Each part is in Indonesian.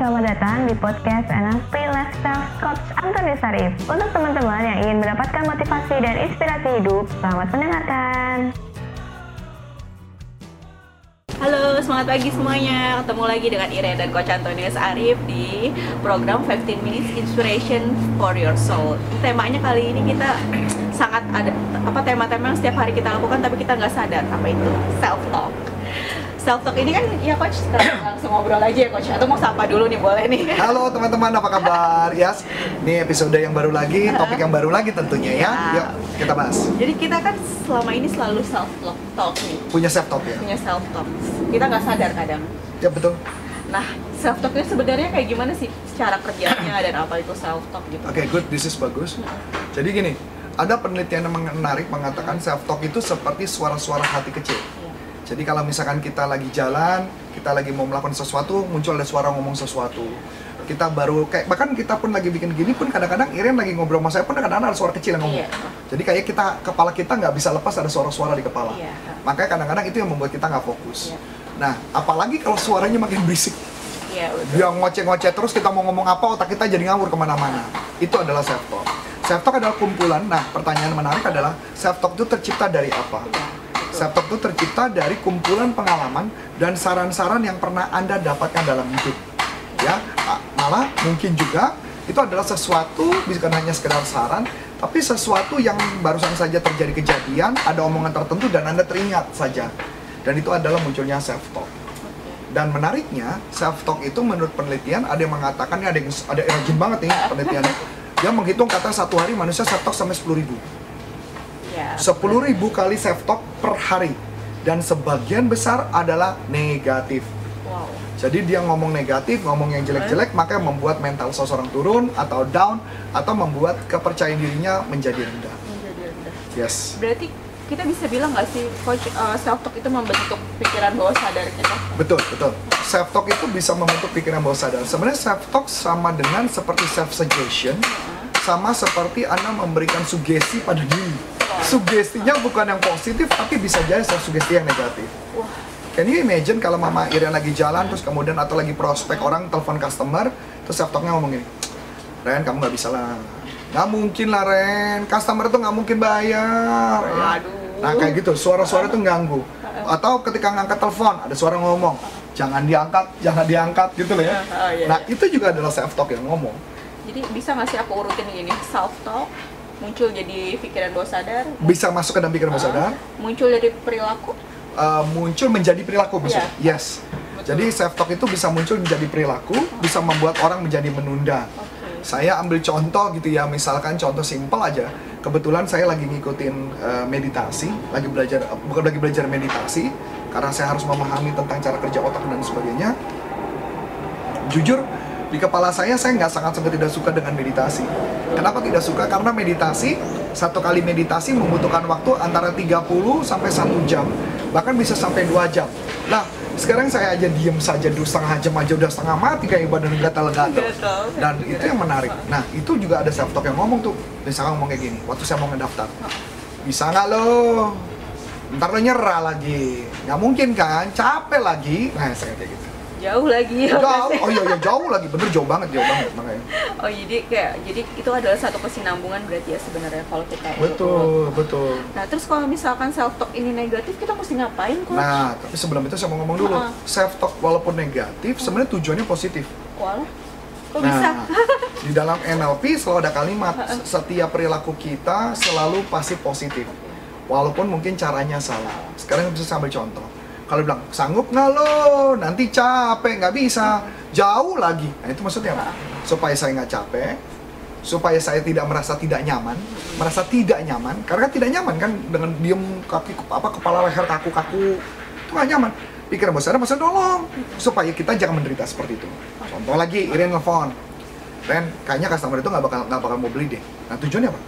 selamat datang di podcast NLP Lifestyle Coach Antoni Sarif. Untuk teman-teman yang ingin mendapatkan motivasi dan inspirasi hidup, selamat mendengarkan. Halo, semangat pagi semuanya. Ketemu lagi dengan Ire dan Coach Antonius Arif di program 15 Minutes Inspiration for Your Soul. Temanya kali ini kita sangat ada apa tema-tema yang setiap hari kita lakukan tapi kita nggak sadar apa itu self talk. Self talk ini kan ya coach langsung ngobrol aja ya coach atau mau sapa dulu nih boleh nih. Halo teman-teman, apa kabar? Yes, ini episode yang baru lagi, topik yang baru lagi tentunya ya. Ya. Yuk, kita bahas. Jadi kita kan selama ini selalu self talk nih, Punya self talk ya? punya self talk. Kita nggak sadar kadang. Ya betul. Nah, self talk itu sebenarnya kayak gimana sih cara kerjanya dan apa itu self talk gitu? Oke, good. This is bagus. Jadi gini, ada penelitian yang menarik mengatakan self talk itu seperti suara-suara hati kecil. Jadi kalau misalkan kita lagi jalan, kita lagi mau melakukan sesuatu, muncul ada suara ngomong sesuatu. Kita baru kayak bahkan kita pun lagi bikin gini pun kadang-kadang Iren lagi ngobrol sama saya pun kadang-kadang ada suara kecil yang ngomong. Iya. Jadi kayak kita kepala kita nggak bisa lepas ada suara-suara di kepala. Iya. Makanya kadang-kadang itu yang membuat kita nggak fokus. Iya. Nah, apalagi kalau suaranya makin berisik, Iya, dia ngoceh-ngoceh terus kita mau ngomong apa otak kita jadi ngawur ke mana-mana. Itu adalah self talk. Self talk adalah kumpulan. Nah, pertanyaan menarik adalah self talk itu tercipta dari apa? Iya, talk itu tercipta dari kumpulan pengalaman dan saran-saran yang pernah Anda dapatkan dalam hidup. Ya, malah mungkin juga itu adalah sesuatu bukan hanya sekedar saran, tapi sesuatu yang barusan saja terjadi kejadian, ada omongan tertentu dan Anda teringat saja. Dan itu adalah munculnya self talk. Dan menariknya, self talk itu menurut penelitian ada yang mengatakan ada yang ada yang rajin banget nih penelitiannya. Dia menghitung kata satu hari manusia self talk sampai 10.000 ribu. Iya. 10.000 ribu kali self talk per hari dan sebagian besar adalah negatif. Wow. Jadi dia ngomong negatif, ngomong yang jelek-jelek, makanya membuat mental seseorang turun atau down atau membuat kepercayaan dirinya menjadi rendah. Menjadi rendah. Yes, Berarti kita bisa bilang nggak sih coach self talk itu membentuk pikiran bawah sadar kita? betul, betul. Self talk itu bisa membentuk pikiran bawah sadar. Sebenarnya self talk sama dengan seperti self suggestion, sama seperti Anda memberikan sugesti pada diri. Sugestinya bukan yang positif, tapi bisa jadi sugesti yang negatif. Can you imagine kalau Mama Irian lagi jalan terus kemudian atau lagi prospek orang telepon customer terus talknya ngomong gini, Ren kamu nggak bisa lah, nggak mungkin lah Ren, customer itu nggak mungkin bayar. ya. Nah kayak gitu, suara-suara itu ganggu. Atau ketika ngangkat telepon ada suara ngomong, jangan diangkat, jangan diangkat gitu loh ya. Oh, iya, Nah iya. itu juga adalah self talk yang ngomong. Jadi bisa nggak sih aku urutin gini self talk muncul jadi pikiran bawah sadar? Bisa masuk ke dalam pikiran bawah sadar, Muncul dari perilaku? uh, muncul menjadi perilaku maksudnya. Iya. Yes. Betul. Jadi self talk itu bisa muncul menjadi perilaku, bisa membuat orang menjadi menunda. Oke. Saya ambil contoh gitu ya, misalkan contoh simpel aja. Kebetulan saya lagi ngikutin uh, meditasi, lagi belajar uh, bukan lagi belajar meditasi karena saya harus memahami tentang cara kerja otak dan sebagainya. Jujur di kepala saya saya nggak sangat sangat tidak suka dengan meditasi. Kenapa tidak suka? Karena meditasi satu kali meditasi membutuhkan waktu antara 30 sampai satu jam, bahkan bisa sampai dua jam. Nah, sekarang saya aja diem saja dua setengah jam aja udah setengah mati kayak badan gatal-gatal. Gatal. Dan itu yang menarik. Nah, itu juga ada self talk yang ngomong tuh. Misalkan ngomong kayak gini, waktu saya mau ngedaftar. Bisa nggak lo? Ntar lo nyerah lagi. Nggak mungkin kan? Capek lagi. Nah, saya kayak gitu. Jauh lagi. ya, Jauh, oh iya, iya jauh lagi, bener jauh banget, jauh banget makanya. Oh jadi kayak jadi itu adalah satu kesinambungan berarti ya sebenarnya kalau kita urut. Betul, betul. Nah terus kalau misalkan self talk ini negatif kita mesti ngapain coach? Nah, tapi sebelum itu saya mau ngomong dulu, Heeh. self talk walaupun negatif, sebenarnya tujuannya positif. Walah, kok bisa? Nah, di dalam NLP selalu ada kalimat setiap perilaku kita selalu pasti positif, walaupun mungkin caranya salah. Sekarang bisa sambil contoh. Kalau bilang sanggup nggak lo, nanti capek nggak bisa, jauh lagi. Nah itu maksudnya apa? Supaya saya nggak capek, supaya saya tidak merasa tidak nyaman, merasa tidak nyaman, karena kan tidak nyaman kan dengan diem kaki apa kepala leher kaku-kaku itu nggak nyaman. Pikiran bos saya tolong supaya kita jangan menderita seperti itu. Contoh lagi, Iren nelfon, Ren, kayaknya customer itu nggak bakal nggak bakal mau beli deh. Nah tujuannya apa?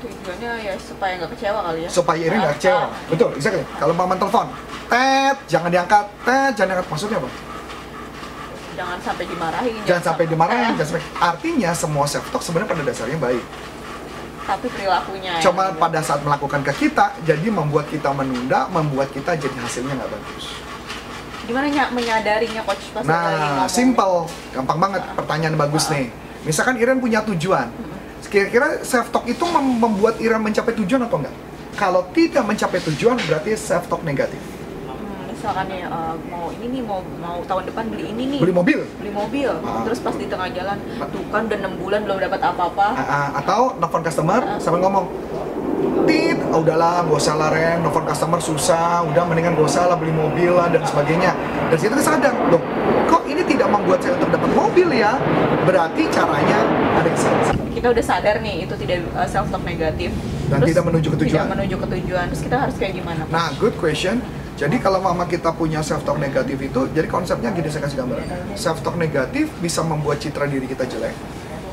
Tujuannya ya supaya nggak kecewa kali ya. Supaya Iren nggak kecewa. Betul, exactly. Kalau mama telepon, tet, jangan diangkat, tet, jangan diangkat. Maksudnya apa? Jangan sampai dimarahin. Jangan sampai dimarahin, jangan sampai. Artinya semua self talk sebenarnya pada dasarnya baik. Tapi perilakunya. Cuma negatif. pada saat melakukan ke kita, jadi membuat kita menunda, membuat kita jadi hasilnya nggak bagus. gimana ny- menyadarinya coach pas Nah, simple, gampang banget. Pertanyaan bagus nih. Misalkan Iren punya tujuan, kira-kira self talk itu mem- membuat Iren mencapai tujuan atau enggak? Kalau tidak mencapai tujuan, berarti self talk negatif. Hmm, misalkan nih eh, mau ini nih mau mau tahun depan beli ini nih. Beli mobil, beli mobil. Ah. terus pas di tengah jalan tuh kan udah enam bulan belum dapat apa-apa. A- a- atau nelfon customer sambil ngomong, tit, oh, udahlah, gak usah lah Ren, nelfon customer susah, udah mendingan gak usah lah beli mobil lah dan sebagainya. Dan situ kita sadar, loh, kok ini tidak membuat saya untuk dapat mobil ya? Berarti caranya ada yang salah. kita udah sadar nih itu tidak self talk negatif Dan tidak menuju ke tujuan. tidak menuju ke tujuan terus kita harus kayak gimana Nah, good question. Jadi kalau mama kita punya self talk negatif itu, jadi konsepnya gini saya kasih gambaran. Self talk negatif bisa membuat citra diri kita jelek,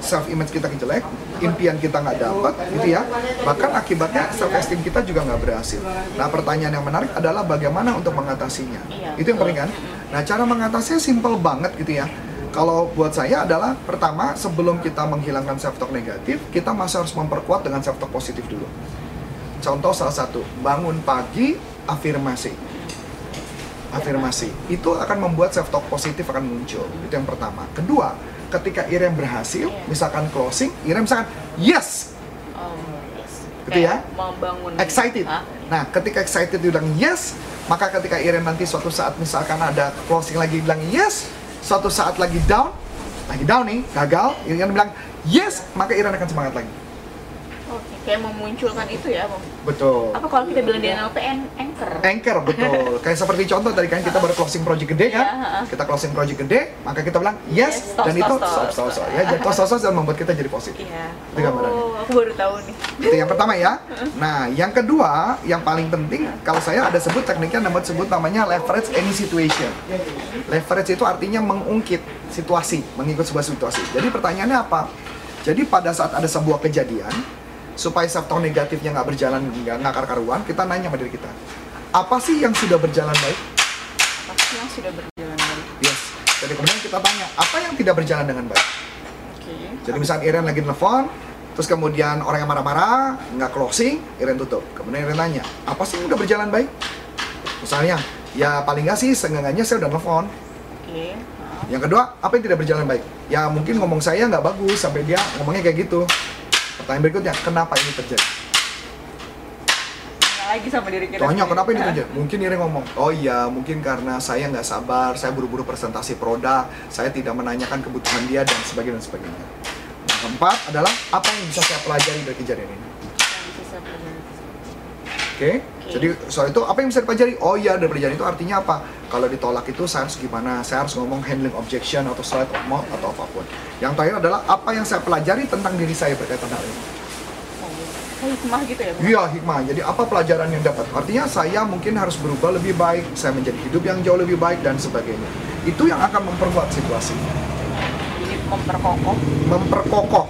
self image kita jelek, impian kita nggak dapat, gitu ya. Bahkan akibatnya self esteem kita juga nggak berhasil. Nah, pertanyaan yang menarik adalah bagaimana untuk mengatasinya. Itu yang penting kan. Nah, cara mengatasinya simple banget gitu ya. Kalau buat saya adalah pertama sebelum kita menghilangkan self talk negatif, kita masih harus memperkuat dengan self talk positif dulu. Contoh salah satu, bangun pagi afirmasi. Afirmasi itu akan membuat self talk positif akan muncul. Itu yang pertama. Kedua, ketika Irem berhasil, misalkan closing, Irem misalkan yes, Oh, yes. Gitu ya. Membangun excited. Hah? Nah, ketika excited dia bilang yes, maka ketika Irem nanti suatu saat misalkan ada closing lagi bilang yes, suatu saat lagi down, lagi down nih, gagal, Irem bilang yes, maka Irem akan semangat lagi. Oke, kayak memunculkan itu ya Bang. Betul. apa kalau kita bilang di NLP an- anchor Anchor betul. Kayak seperti contoh tadi kan kita baru closing project gede kan? Iya. Kita closing project gede, maka kita bilang yes, Yes, stop, dan stop, itu stop. stop stop stop ya. Jadi stop stop dan membuat kita jadi positif. iya Itu gambarannya. oh aku baru tahu nih Itu yang pertama ya. Nah, yang kedua, yang paling penting kalau saya ada sebut tekniknya namanya sebut namanya leverage any situation. Leverage itu artinya mengungkit situasi, mengikut sebuah situasi. Jadi pertanyaannya apa? Jadi pada saat ada sebuah kejadian, supaya self talk negatifnya nggak berjalan nggak ngakar karuan, kita nanya sama diri kita, apa sih yang sudah berjalan baik? pasti yang sudah berjalan baik Yes. Jadi kemudian kita tanya, apa yang tidak berjalan dengan baik? oke Jadi misalnya Iren lagi nelfon, terus kemudian orang yang marah-marah, nggak closing, Iren tutup. Kemudian Iren nanya, apa sih yang udah berjalan baik? Misalnya, ya paling nggak sih, seenggaknya saya udah nelfon. oke Nah, Yang kedua, apa yang tidak berjalan baik? Ya mungkin ngomong saya nggak bagus, sampai dia ngomongnya kayak gitu. Pertanyaan berikutnya, kenapa ini terjadi? tanya lagi sama diri kita Tanya, kenapa ini terjadi? Mungkin Iren ngomong, oh iya, mungkin karena saya nggak sabar, saya buru-buru presentasi produk, saya tidak menanyakan kebutuhan dia, dan sebagainya, dan sebagainya. Yang keempat adalah, apa yang bisa saya pelajari dari kejadian ini? Oke, jadi soal itu apa yang bisa dipelajari? Oh iya, dari pelajaran itu artinya apa? Kalau ditolak itu saya harus gimana? Saya harus ngomong handling objection atau slide of mouth atau apa pun. Yang terakhir adalah apa yang saya pelajari tentang diri saya berkaitan hal ini. Oh, hikmah gitu ya? Iya, hikmah. Jadi apa pelajaran yang dapat? Artinya saya mungkin harus berubah lebih baik, saya menjadi hidup yang jauh lebih baik dan sebagainya. Itu yang akan memperkuat situasi, jadi memperkokoh memperkokoh.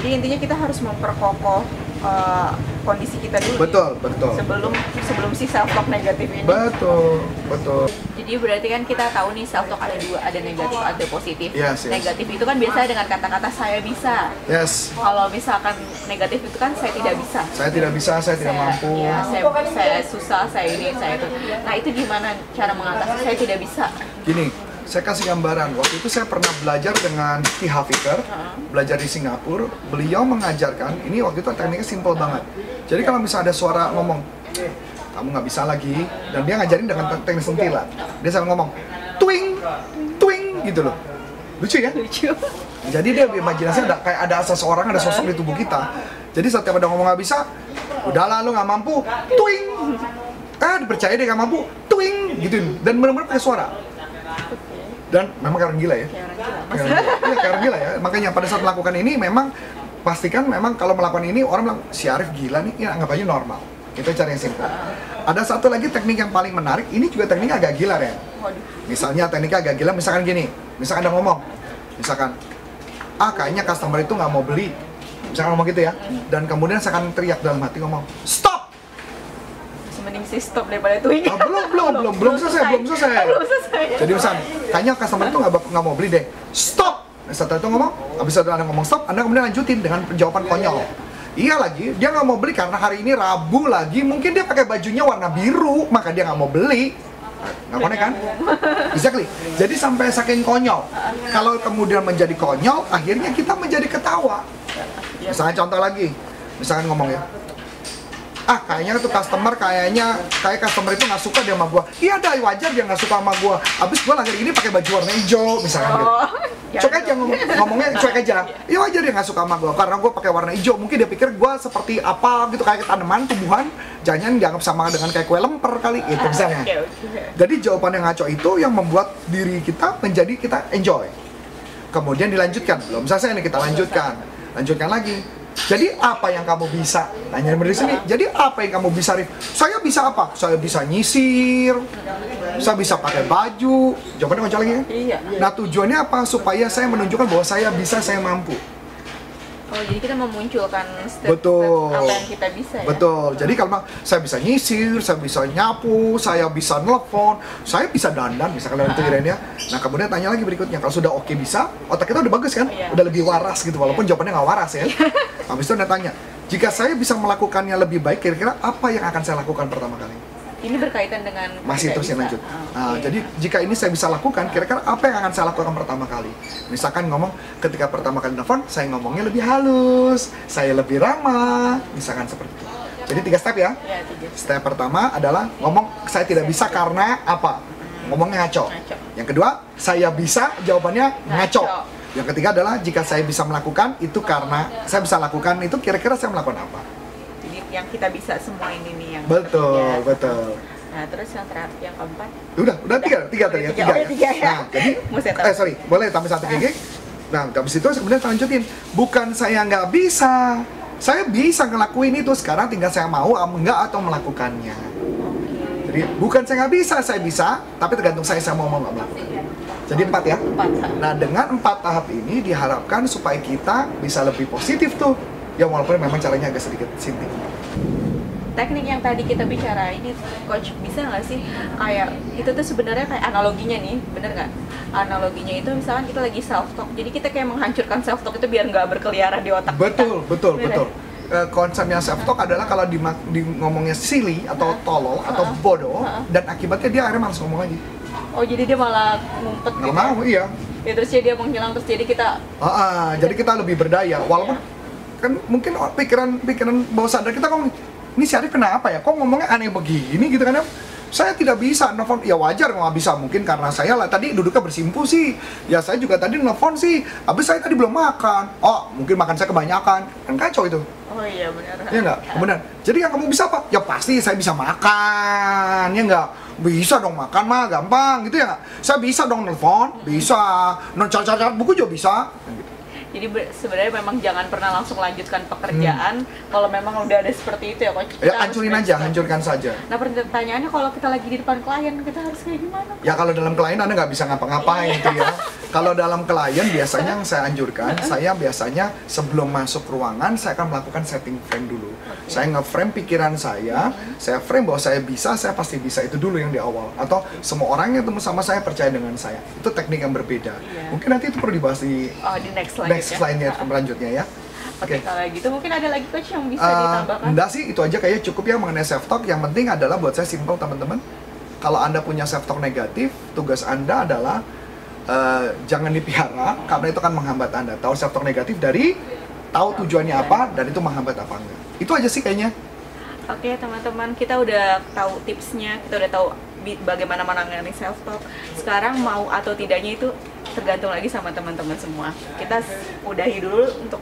jadi intinya kita harus memperkokoh eh, kondisi kita dulu Betul, betul. sebelum sebelum si self talk negatif ini Betul, betul. Jadi berarti kan kita tahu nih self talk ada dua, ada negatif, ada positif. Yes, yes. Negatif itu kan biasanya dengan kata-kata saya bisa. Yes, Kalau misalkan negatif itu kan saya tidak bisa. saya tidak bisa, saya tidak Saya- mampu. Ya, saya, saya susah, saya ini, saya itu. Nah itu gimana cara mengatasi saya tidak bisa? Gini, saya kasih gambaran. Waktu itu saya pernah belajar dengan Ki Hafiker, belajar di Singapura. Beliau mengajarkan, ini waktu itu tekniknya simple banget. Jadi kalau misalnya ada suara ngomong, kamu nggak bisa lagi, dan dia ngajarin dengan te- teknik sentilan. Dia sambil ngomong, twing, twing, gitu loh. Lucu ya? Lucu. Jadi dia imajinasi ada kayak ada seseorang, ada sosok di tubuh kita. Jadi setiap ada ngomong nggak bisa, udahlah lu nggak mampu, twing. Ah, dipercaya dia nggak mampu, twing, gitu. Dan benar-benar pakai suara. Dan memang karena gila ya. Orang gila. Iya, gila ya. Makanya pada saat melakukan ini memang pastikan memang kalau melakukan ini orang bilang si Arif gila nih, ya anggap aja normal. Itu cara yang simpel. Ada satu lagi teknik yang paling menarik, ini juga teknik agak gila ya. Misalnya tekniknya agak gila, misalkan gini, misalkan ada ngomong, misalkan, ah kayaknya customer itu nggak mau beli, misalkan ngomong gitu ya, dan kemudian saya akan teriak dalam hati ngomong, stop! Mending sih stop daripada twing. Ah, belum, belum, belum, belum selesai, belum selesai. belum selesai. Jadi misalkan, kayaknya customer itu nggak mau beli deh, stop! Setelah itu ngomong, habis itu anda ngomong stop, anda kemudian lanjutin dengan jawaban konyol. Iya lagi, dia nggak mau beli karena hari ini Rabu lagi, mungkin dia pakai bajunya warna biru, maka dia nggak mau beli. nggak connect kan? Exactly. Jadi sampai saking konyol. Kalau kemudian menjadi konyol, akhirnya kita menjadi ketawa. Misalnya contoh lagi, misalkan ngomong ya, ah kayaknya tuh customer kayaknya kayak customer itu nggak suka dia sama gua. Iya dah wajar dia nggak suka sama gua. Abis gua lagi ini pakai baju warna hijau misalkan gitu. Oh, cuek aja ngomong, ngomongnya cuek aja. Iya wajar dia nggak suka sama gua karena gua pakai warna hijau. Mungkin dia pikir gua seperti apa gitu kayak tanaman tumbuhan. Jangan dianggap sama dengan kayak kue lemper kali itu misalnya. Oke, oke. jadi jawaban yang ngaco itu yang membuat diri kita menjadi kita enjoy. Kemudian dilanjutkan, belum selesai nih kita lanjutkan. Lanjutkan lagi. Jadi apa yang kamu bisa? Tanya dari sini. Jadi apa yang kamu bisa, Rif? Saya bisa apa? Saya bisa nyisir. Saya bisa pakai baju. Jawabannya ngaco lagi ya? Iya. Nah tujuannya apa? Supaya saya menunjukkan bahwa saya bisa, saya mampu. Oh, jadi kita memunculkan step, Betul. apa yang kita bisa ya? Betul. Jadi kalau saya bisa nyisir, saya bisa nyapu, saya bisa nelfon, saya bisa dandan, misalkan itu Irene ya. Nah kemudian tanya lagi berikutnya, kalau sudah oke bisa, otak kita udah bagus kan? Iya. Udah lebih waras gitu, walaupun jawabannya nggak waras ya. Habis itu dia tanya, jika saya bisa melakukannya lebih baik, kira-kira apa yang akan saya lakukan pertama kali? Ini berkaitan dengan Masih terus yang lanjut. Ah, Nah, oke. jadi jika ini saya bisa lakukan, kira-kira apa yang akan saya lakukan pertama kali? Misalkan ngomong, ketika pertama kali nelfon, saya ngomongnya lebih halus, saya lebih ramah, misalkan seperti itu. Jadi tiga step ya. ya tiga. Step pertama adalah ngomong saya tidak bisa karena apa? Ngomongnya ngaco. Ngaco. Yang kedua, saya bisa jawabannya ngaco. Ngaco. Yang ketiga adalah jika saya bisa melakukan itu karena saya bisa lakukan itu kira-kira saya melakukan apa? Jadi yang kita bisa semua ini nih yang Betul, bekerja. betul. Nah, terus yang terakhir yang keempat. Udah, udah tiga, tiga tadi ya, Tiga. tiga. Oh, ya. tiga ya. Nah, jadi, eh sorry, boleh tambah satu gigi. Nah, habis itu kemudian saya lanjutin. Bukan saya nggak bisa, saya bisa ngelakuin itu. Sekarang tinggal saya mau enggak atau melakukannya. Jadi bukan saya nggak bisa, saya bisa, tapi tergantung saya saya mau mau nggak melakukan. Jadi empat ya. Empat. Nah dengan empat tahap ini diharapkan supaya kita bisa lebih positif tuh. Ya walaupun memang caranya agak sedikit sinting. teknik yang tadi kita bicara ini coach bisa nggak sih kayak itu tuh sebenarnya kayak analoginya nih bener nggak analoginya itu misalkan kita lagi self talk jadi kita kayak menghancurkan self talk itu biar nggak berkeliaran di otak Betul, kita betul, Bener betul. Eh, konsepnya self talk adalah kalau di, di ngomongnya silly atau tolol atau bodoh dan akibatnya dia akhirnya malas ngomong lagi. Oh jadi dia malah ngumpet Nggak gitu mau, iya. ya terus dia menghilang terus jadi kita Ah, ah, jadi kita lebih berdaya. Walaupun kan mungkin pikiran pikiran bawah sadar kita kok ini si Arif kenapa ya? Kok ngomongnya aneh begini? Gitu kan ya. Saya tidak bisa nelfon. Ya wajar nggak bisa mungkin karena saya lah tadi duduknya bersimpu sih. Ya saya juga tadi nelfon sih. Habis saya tadi belum makan. Oh mungkin makan saya kebanyakan. Kan kacau itu. Oh iya benar. Ya nggak? Kemudian jadi yang kamu bisa apa? Ya pasti saya bisa makan ya nggak bisa dong makan mah gampang gitu ya. Saya bisa dong nelfon. Bisa. Non cacat buku juga bisa. Gitu. jadi be- sebenarnya memang jangan pernah langsung lanjutkan pekerjaan kalau memang udah ada seperti itu ya Hmm. ya hancurin aja hancurkan saja. Nah pertanyaannya kalau kita lagi di depan klien kita harus kayak gimana? Ya kalau dalam klien Anda nggak bisa ngapa-ngapain itu ya. Kalau dalam klien biasanya yang saya anjurkan, saya biasanya sebelum masuk ruangan saya akan melakukan setting frame dulu. Saya nge-frame pikiran saya, saya frame bahwa saya bisa, saya pasti bisa itu dulu yang di awal. Atau semua orang yang ketemu sama saya percaya dengan saya. Itu teknik yang berbeda. Iya. Mungkin nanti itu perlu dibahas di oh di next slide next slide-nya selanjutnya ya. Oke, kalau gitu mungkin ada lagi coach yang bisa Eh, ditambahkan. enggak sih, itu aja kayaknya cukup ya mengenai self talk. Yang penting adalah buat saya simple teman-teman. Kalau Anda punya self talk negatif, tugas Anda adalah eh, jangan dipihara karena itu kan menghambat Anda. Tahu talk negatif dari tahu tujuannya apa dan itu menghambat apa enggak. Itu aja sih kayaknya. Oke, teman-teman, kita udah tahu tipsnya, kita udah tahu bagaimana menangani self talk. Sekarang mau atau tidaknya itu tergantung lagi sama teman-teman semua. Kita udahi dulu untuk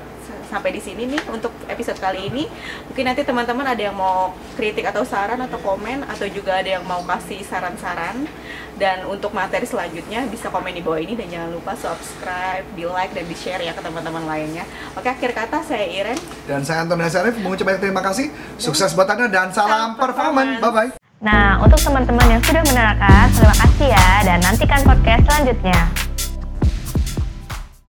sampai di sini nih untuk episode kali ini. Mungkin nanti teman-teman ada yang mau kritik atau saran atau komen atau juga ada yang mau kasih saran-saran. Dan untuk materi selanjutnya bisa komen di bawah ini dan jangan lupa subscribe, di like dan di share ya ke teman-teman lainnya. Oke, akhir kata saya Iren. Dan saya Anton Syarif mengucapkan terima kasih. Sukses buat Anda dan salam Salam performance. performance. Bye bye. Nah, untuk teman-teman yang sudah menerangkan, terima kasih ya dan nantikan podcast selanjutnya.